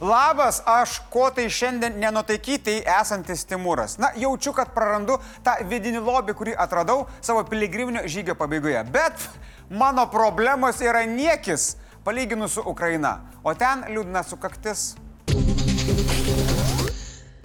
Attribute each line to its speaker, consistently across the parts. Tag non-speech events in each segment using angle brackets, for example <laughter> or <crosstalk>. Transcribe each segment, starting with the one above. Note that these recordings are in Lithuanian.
Speaker 1: Labas, aš ko tai šiandien nenutaikytai esantis Timūras. Na, jaučiu, kad prarandu tą vidinį lobį, kurį atradau savo piligriminio žygio pabaigoje. Bet mano problemos yra niekis, palyginus su Ukraina. O ten liūdna sukaktis.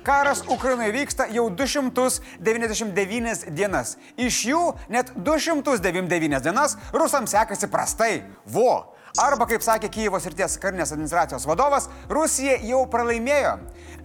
Speaker 1: Karas Ukrainoje vyksta jau 299 dienas. Iš jų net 299 dienas rusams sekasi prastai. Vo. Arba, kaip sakė Kyivos srities karinės administracijos vadovas, Rusija jau pralaimėjo.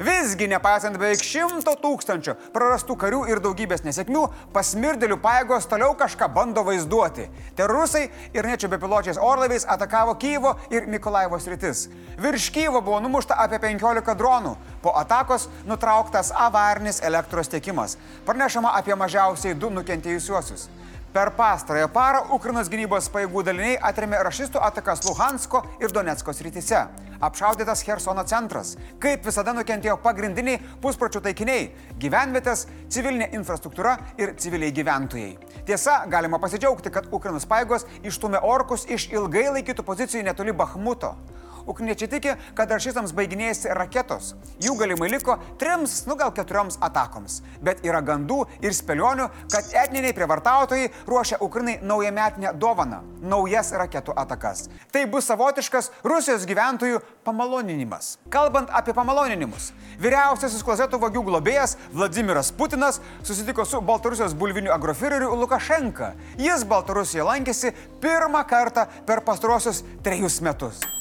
Speaker 1: Visgi, nepaisant beveik šimto tūkstančių prarastų karių ir daugybės nesėkmių, pasmirdėlių pajėgos toliau kažką bando vaizduoti. Terorusai ir nečia bepiločiais orlaiviais atakavo Kyivo ir Mikolaivo sritis. Virš Kyivo buvo numušta apie 15 dronų. Po atakos nutrauktas avarinis elektros tiekimas. Pranešama apie mažiausiai du nukentėjusiuosius. Per pastarąją parą Ukrainos gynybos pajėgų daliniai atremė rašistų atakas Luhansko ir Donetsko srityse. Apšaudytas Hersono centras. Kaip visada nukentėjo pagrindiniai puspročių taikiniai - gyvenvietės, civilinė infrastruktūra ir civiliai gyventojai. Tiesa, galima pasidžiaugti, kad Ukrainos pajėgos išstumė orkus iš ilgai laikytų pozicijų netoli Bahmuto. Ukniečiai tiki, kad rašystams baiginėjasi raketos. Jų galimai liko trims, nu gal keturioms atakoms. Bet yra gandų ir spėlionių, kad etniniai prievartautojai ruošia Ukrainai naujametinę dovaną - naujas raketų atakas. Tai bus savotiškas Rusijos gyventojų pamaloninimas. Kalbant apie pamaloninimus, vyriausiasis klozetų vagių globėjas Vladimiras Putinas susitiko su Baltarusijos bulviniu agrofireriu Lukašenka. Jis Baltarusijoje lankėsi pirmą kartą per pastarosius trejus metus.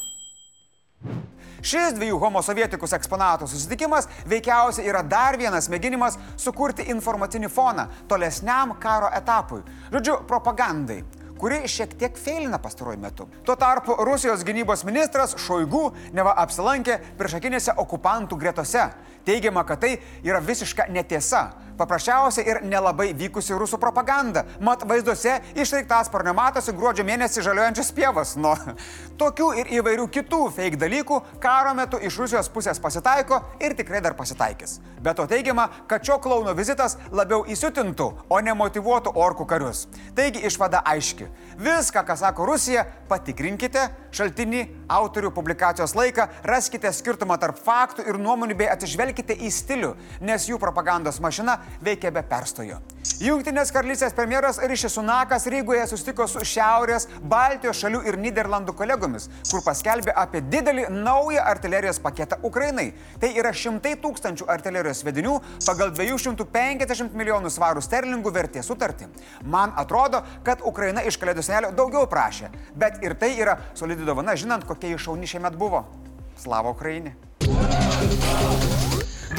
Speaker 1: Šis dviejų homosovietikus eksponatų susitikimas veikiausiai yra dar vienas mėginimas sukurti informacinį foną tolesniam karo etapui. Žodžiu, propagandai kuri šiek tiek feilina pastaruoju metu. Tuo tarpu Rusijos gynybos ministras Šoigu neva apsilankė priešakinėse okupantų gretose. Teigiama, kad tai yra visiška netiesa. Paprasčiausia ir nelabai vykusi rusų propaganda. Mat vaizduose išreiktas parne matosi gruodžio mėnesį žaliuojančias pievas. Nu, <laughs> tokių ir įvairių kitų fake dalykų karo metu iš Rusijos pusės pasitaiko ir tikrai dar pasitaikys. Be to teigiama, kad šio klauno vizitas labiau įsiutintų, o ne motivuotų orkų karius. Taigi išvada aiški. Viską, ką sako Rusija, patikrinkite, šaltinį, autorių publikacijos laiką, raskite skirtumą tarp faktų ir nuomonių bei atsižvelkite į stilių, nes jų propagandos mašina veikia be perstojo. Junktinės karalystės premjeras Ryšis Sunakas Rygoje susitiko su Šiaurės, Baltijos šalių ir Niderlandų kolegomis, kur paskelbė apie didelį naują artilerijos paketą Ukrainai. Tai yra šimtai tūkstančių artilerijos vedinių pagal 250 milijonų svarų sterlingų vertės sutartį. Man atrodo, kad Ukraina iš kalėdų senelio daugiau prašė, bet ir tai yra solidi dovana, žinant, kokie iššauni šiemet buvo. Slavo Ukrainai.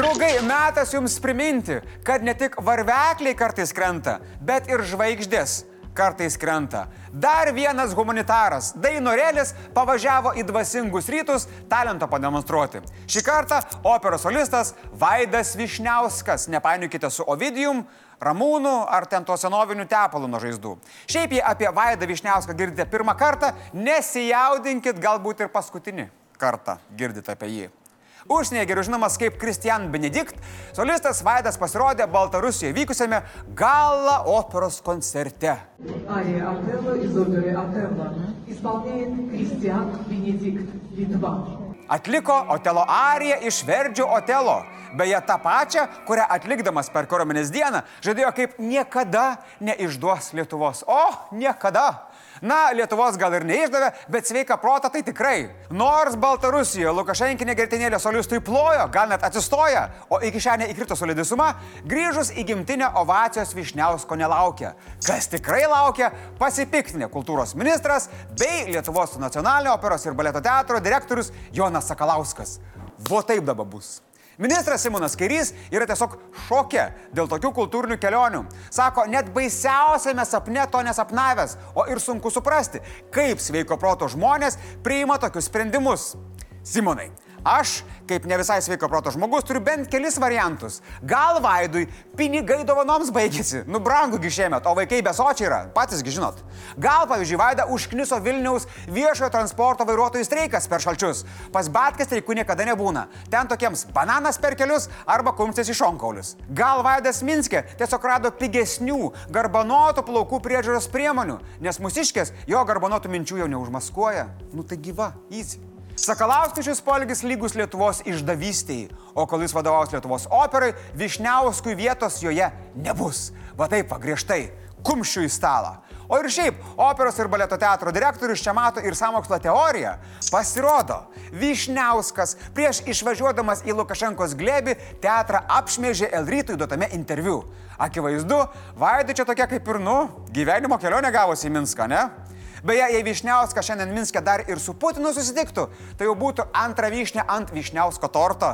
Speaker 1: Draugai, metas jums priminti, kad ne tik varvekliai kartais krenta, bet ir žvaigždės kartais krenta. Dar vienas humanitaras, Dainorėlis, pavažiavo į dvasingus rytus talento pademonstruoti. Šį kartą operos solistas Vaidas Višniauskas, nepainiokite su Ovidijum, Ramūnų ar ten to senovinių tepalų nuo žaizdų. Šiaip jei apie Vaidą Višniauską girdite pirmą kartą, nesijaudinkit, galbūt ir paskutinį kartą girdite apie jį. Užsienyje geriau žinomas kaip Kristian Benedikt, solistas Vaidas pasirodė Baltarusijoje vykusiame Gala operos koncerte.
Speaker 2: Ария Отелло из оперы «Отелло» исполняет Кристиан Бенедикт, Литва.
Speaker 1: Atliko Otelo ariją iš Verdžio Otelo. Beje, tą pačią, kurią atlikdamas per kariuomenės dieną, žadėjo kaip niekada neišduos Lietuvos. O, niekada. Na, Lietuvos gal ir neišdavė, bet sveika protą tai tikrai. Nors Baltarusijoje Lukašenkinė gertinėlė solistui plojo, gal net atsistoja, o iki šiandien įkrito solidi suma, grįžus į gimtinę ovacijos Višniausko nelaukia. Kas tikrai laukia, pasipiktinė kultūros ministras bei Lietuvos nacionalinio operos ir baleto teatro direktorius Jonas Sakalauskas. Vo taip dabar bus. Ministras Simonas Kairys yra tiesiog šokė dėl tokių kultūrinių kelionių. Sako, net baisiausiame sapne to nesapnavęs, o ir sunku suprasti, kaip sveiko proto žmonės priima tokius sprendimus. Simonai, aš, kaip ne visai sveiko proto žmogus, turiu bent kelis variantus. Gal Vaidui pinigai dovanoms baigėsi, nu brangugi šiemet, o vaikai besočiai yra, patisgi žinot. Gal, pavyzdžiui, Vaida užkniso Vilniaus viešojo transporto vairuotojų streikas per šalčius. Pas Batkas streikų niekada nebūna. Ten tokiems bananas per kelius arba kumstis iš onkaulius. Gal Vaidas Minskė tiesiog rado pigesnių, garbanotų plaukų priežiūros priemonių, nes mūsiškės jo garbanotų minčių jau neužmaskuoja. Nu tai gyva, įsi. Sakalauskui šis polgis lygus Lietuvos išdavystiai, o kol jis vadovaus Lietuvos operai, Višniauskui vietos joje nebus. Va taip, griežtai, kumščių į stalą. O ir šiaip, operos ir baleto teatro direktorius čia mato ir samokslo teoriją. Pasirodo, Višniauskas prieš išvažiuodamas į Lukašenkos glėbį teatrą apšmėžė Elrytui duotame interviu. Akivaizdu, Vaidai čia tokia kaip ir, nu, gyvenimo kelionė gavosi į Minską, ne? Beje, jei Višniauskas šiandien Minske dar ir su Putinu susitiktų, tai jau būtų antra vyšnė ant Višniausko torto.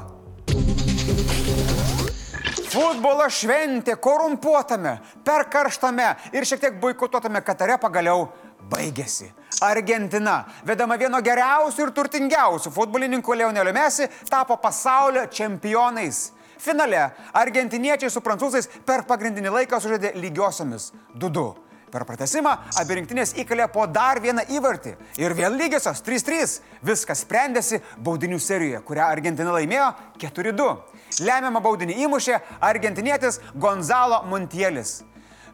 Speaker 1: Futbolo šventė korumpuotame, perkarštame ir šiek tiek boikotuotame Katare pagaliau baigėsi. Argentina, vedama vieno geriausių ir turtingiausių futbolininkų Leonelio Messi, tapo pasaulio čempionais. Finale argentiniečiai su prancūzais per pagrindinį laiką sužaidė lygiosiomis 2-2. Per pratesimą abi rinktinės įkalė po dar vieną įvartį. Ir vėl lygiosios 3-3. Viskas sprendėsi baudinių serijoje, kurią Argentina laimėjo 4-2. Lemiamą baudinį įmušė argentinietis Gonzalo Montielis.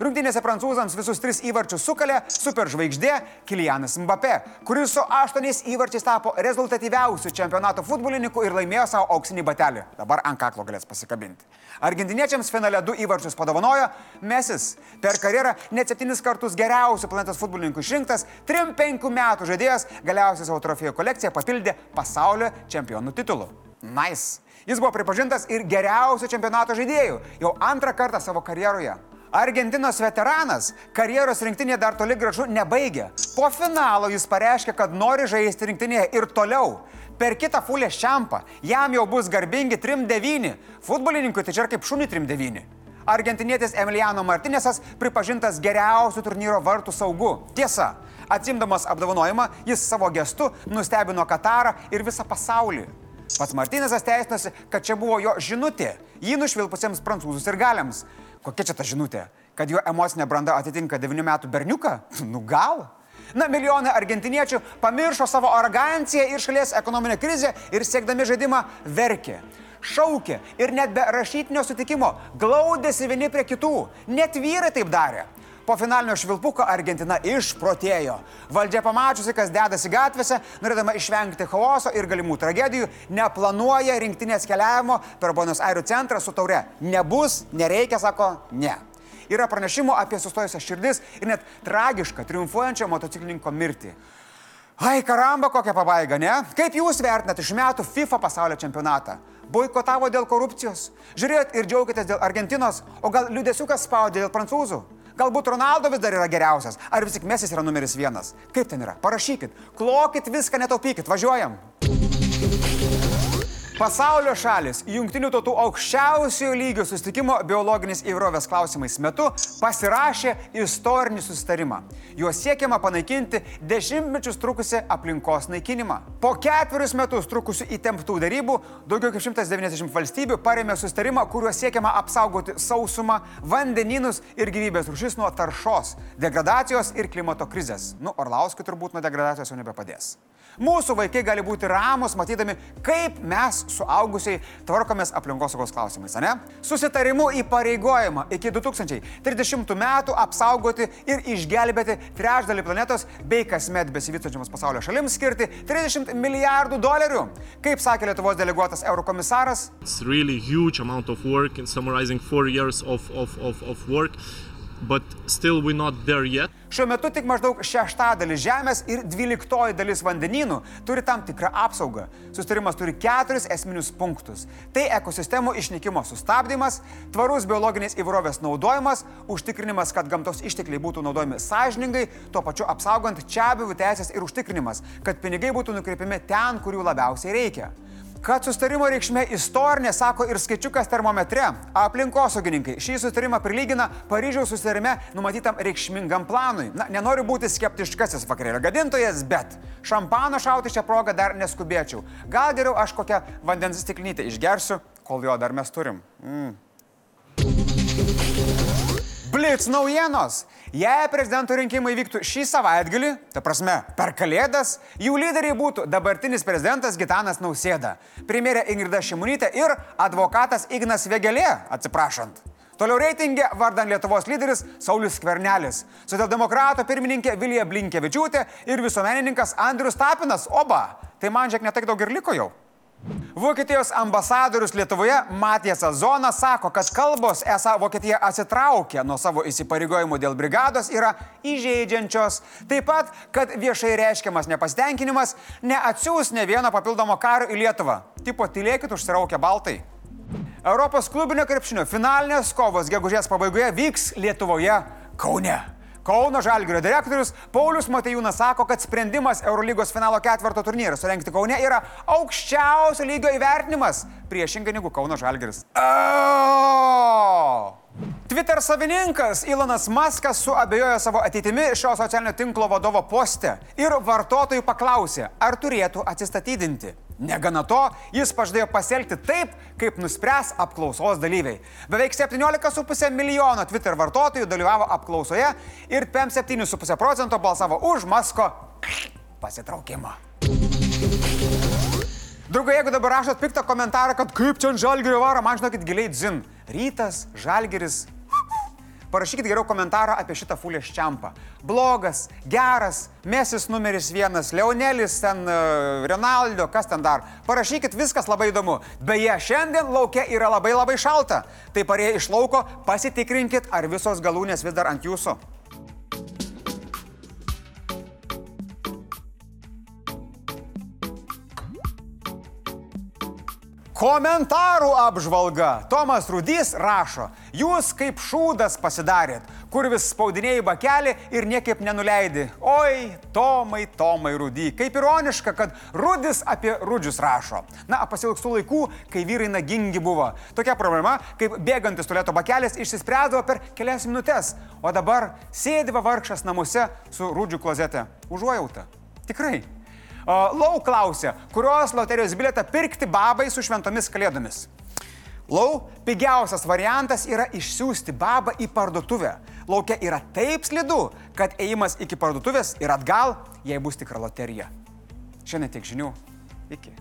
Speaker 1: Rungtynėse prancūzams visus tris įvarčius sukalė superžvaigždė Kilianas Mbappé, kuris su aštuoniais įvarčiais tapo rezultatyviausiu čempionato futbolininku ir laimėjo savo auksinį batelį. Dabar ant kaklo galės pasikabinti. Argentiniečiams finale du įvarčius padovanojo Mesis. Per karjerą net septynis kartus geriausių planetos futbolininkų išrinktas, trim penkių metų žaidėjas galiausiai savo trofėjų kolekciją papildė pasaulio čempionų titulu. Nice. Jis buvo pripažintas ir geriausiu čempionato žaidėju jau antrą kartą savo karjeroje. Argentinos veteranas karjeros rinktinėje dar toli gražu nebaigė. Po finalo jis pareiškė, kad nori žaisti rinktinėje ir toliau. Per kitą fulę šampą jam jau bus garbingi 3-9. Futbolininkui tai čia kaip šunį 3-9. Argentinietis Emiliano Martinėsas pripažintas geriausiu turnyro vartų saugu. Tiesa, atsimdamas apdovanojimą, jis savo gestu nustebino Katarą ir visą pasaulį. Pats Martinėsas teisinosi, kad čia buvo jo žinutė jį nušvilpusiems prancūzus ir galiams. Kokia čia ta žinutė? Kad jo emocinė branda atitinka 9 metų berniuką? <laughs> Nu gal? Na, milijonai argentiniečių pamiršo savo aroganciją ir šalies ekonominę krizę ir siekdami žaidimą verkė. Šaukė ir net be rašytinio sutikimo glaudėsi vieni prie kitų. Net vyrai taip darė. Po finalinio švilpuko Argentina išprotėjo. Valdžia pamačiusi, kas dedasi gatvėse, norėdama išvengti chaoso ir galimų tragedijų, neplanuoja rinktinės keliavimo per Buenos Airių centrą su taure. Nebus, nereikia, sako, ne. Yra pranešimų apie sustojusias širdis ir net tragišką triumfuojančio motociklininko mirtį. Ai, karamba, kokia pabaiga, ne? Kaip jūs vertinate iš metų FIFA pasaulio čempionatą? Boikotavo dėl korupcijos? Žiūrėjot ir džiaugitės dėl Argentinos, o gal liudesiukas spaudė dėl prancūzų? Galbūt Ronaldo vis dar yra geriausias, ar vis tik Mesis yra numeris vienas. Kaip ten yra? Parašykit, klokit viską, netaupykit, važiuojam. Pasaulio šalis Junktinių tautų aukščiausiojo lygio sustikimo biologinės įvairovės klausimais metu pasirašė istorinį susitarimą. Juo siekiama panaikinti dešimtmečius trukusią aplinkos naikinimą. Po ketverius metus trukusių įtemptų darybų daugiau kaip 190 valstybių paremė susitarimą, kuriuo siekiama apsaugoti sausumą, vandenynus ir gyvybės rušis nuo taršos, degradacijos ir klimato krizės. Nu, Orlauskui turbūt nuo degradacijos jau nebepadės. Mūsų vaikai gali būti ramus, matydami, kaip mes suaugusiai tvarkomės aplinkosaugos klausimais, ne? Susitarimu įpareigojama iki 2030 metų apsaugoti ir išgelbėti trečdalį planetos bei kasmet besivystančiams pasaulio šalims skirti 30 milijardų dolerių. Kaip sakė Lietuvos deleguotas eurokomisaras.
Speaker 3: It's really huge amount of work in summarizing four years of, of, of, of work
Speaker 1: Šiuo metu tik maždaug šeštadalis Žemės ir dvyliktoji dalis vandenynų turi tam tikrą apsaugą. Sustarimas turi keturis esminius punktus. Tai ekosistemų išnykimo sustabdymas, tvarus biologinės įvairovės naudojimas, užtikrinimas, kad gamtos ištekliai būtų naudojami sąžiningai, tuo pačiu apsaugant čia buvų teisės ir užtikrinimas, kad pinigai būtų nukreipiami ten, kur jų labiausiai reikia. Kad sustarimo reikšmė istorinė, sako ir skaičiukas termometre. Aplinkosaugininkai šį sustarimą prilygina Paryžiaus sustarime numatytam reikšmingam planui. Na, nenoriu būti skeptiškasis vakarėlio gadintojas, bet šampano šauti šią progą dar neskubėčiau. Gal geriau aš kokią vandens stiklinytę išgersiu, kol jo dar mes turim. Mm. Blitz naujienos. Jei prezidento rinkimai vyktų šį savaitgalį, ta prasme per Kalėdas, jų lyderiai būtų dabartinis prezidentas Gitanas Nausėda, premjerė Ingrida Šimunytė ir advokatas Ignas Vegelė, atsiprašant. Toliau reitingė vardan Lietuvos lyderis Saulis Skvernelis, socialdemokrato pirmininkė Vilija Blinkevičiūtė ir visuomenininkas Andrius Tapinas. Oba, tai man žiek netaik daug ir liko jau. Vokietijos ambasadorius Lietuvoje Matijas Zonas sako, kad kalbos esą Vokietija atsitraukia nuo savo įsipareigojimų dėl brigados yra įžeidžiančios. Taip pat, kad viešai reiškiamas nepasitenkinimas neatsiūs ne vieno papildomo karo į Lietuvą. Tipo, tylėkit užsiraukę baltai. Europos klubinio krepšinio finalinės kovos gegužės pabaigoje vyks Lietuvoje Kaune. Kauno Žalgirio direktorius Paulius Matejūnas sako, kad sprendimas Eurolygos finalo ketvirto turnyrą surenkti Kaune yra aukščiausio lygio įvertinimas, priešingai negu Kauno Žalgiris. O! Twitter savininkas Ilonas Maskas suabejojo savo ateitimi šio socialinio tinklo vadovo poste ir vartotojų paklausė, ar turėtų atsistatydinti. Negana to, jis pažadėjo pasielgti taip, kaip nuspręs apklausos dalyviai. Beveik 17,5 milijono Twitter vartotojų dalyvavo apklausoje ir 5,7,5 procento balsavo už Masko pasitraukimą. Draugai, jeigu dabar rašot piktą komentarą, kad kaip čia ant žalgerio varo, man žinokit giliai dzin. Rytas, žalgeris. Parašykit geriau komentarą apie šitą fulės čiampą. Blogas, geras, Mesis numeris vienas, Leonelis, ten uh, Ronaldo, kas ten dar. Parašykit, viskas labai įdomu. Beje, šiandien laukia yra labai labai šalta. Tai parėję iš lauko, pasitikrinkit, ar visos galūnės vis dar ant jūsų. Komentarų apžvalga. Tomas Rudys rašo, jūs kaip šūdas pasidarėt, kur vis spaudinėjai bakelį ir niekaip nenuleidi. Oi, Tomai, Tomai Rudy. Kaip ironiška, kad Rudis apie Rudžius rašo. Na, pasilgstu laikų, kai vyrai nagingi buvo. Tokia problema, kaip bėgantis tualeto bakelis išsispręsdavo per kelias minutės, o dabar sėdi vargšas namuose su Rudžių klozete. Užuojauta. Tikrai. Lau klausė, kurios loterijos bilietą pirkti babai su šventomis kalėdomis. Lau, pigiausias variantas yra išsiųsti babą į parduotuvę. Laukia yra taip slidu, kad ėjimas iki parduotuvės ir atgal, jei bus tikra loterija. Šiandien tiek žinių. Iki.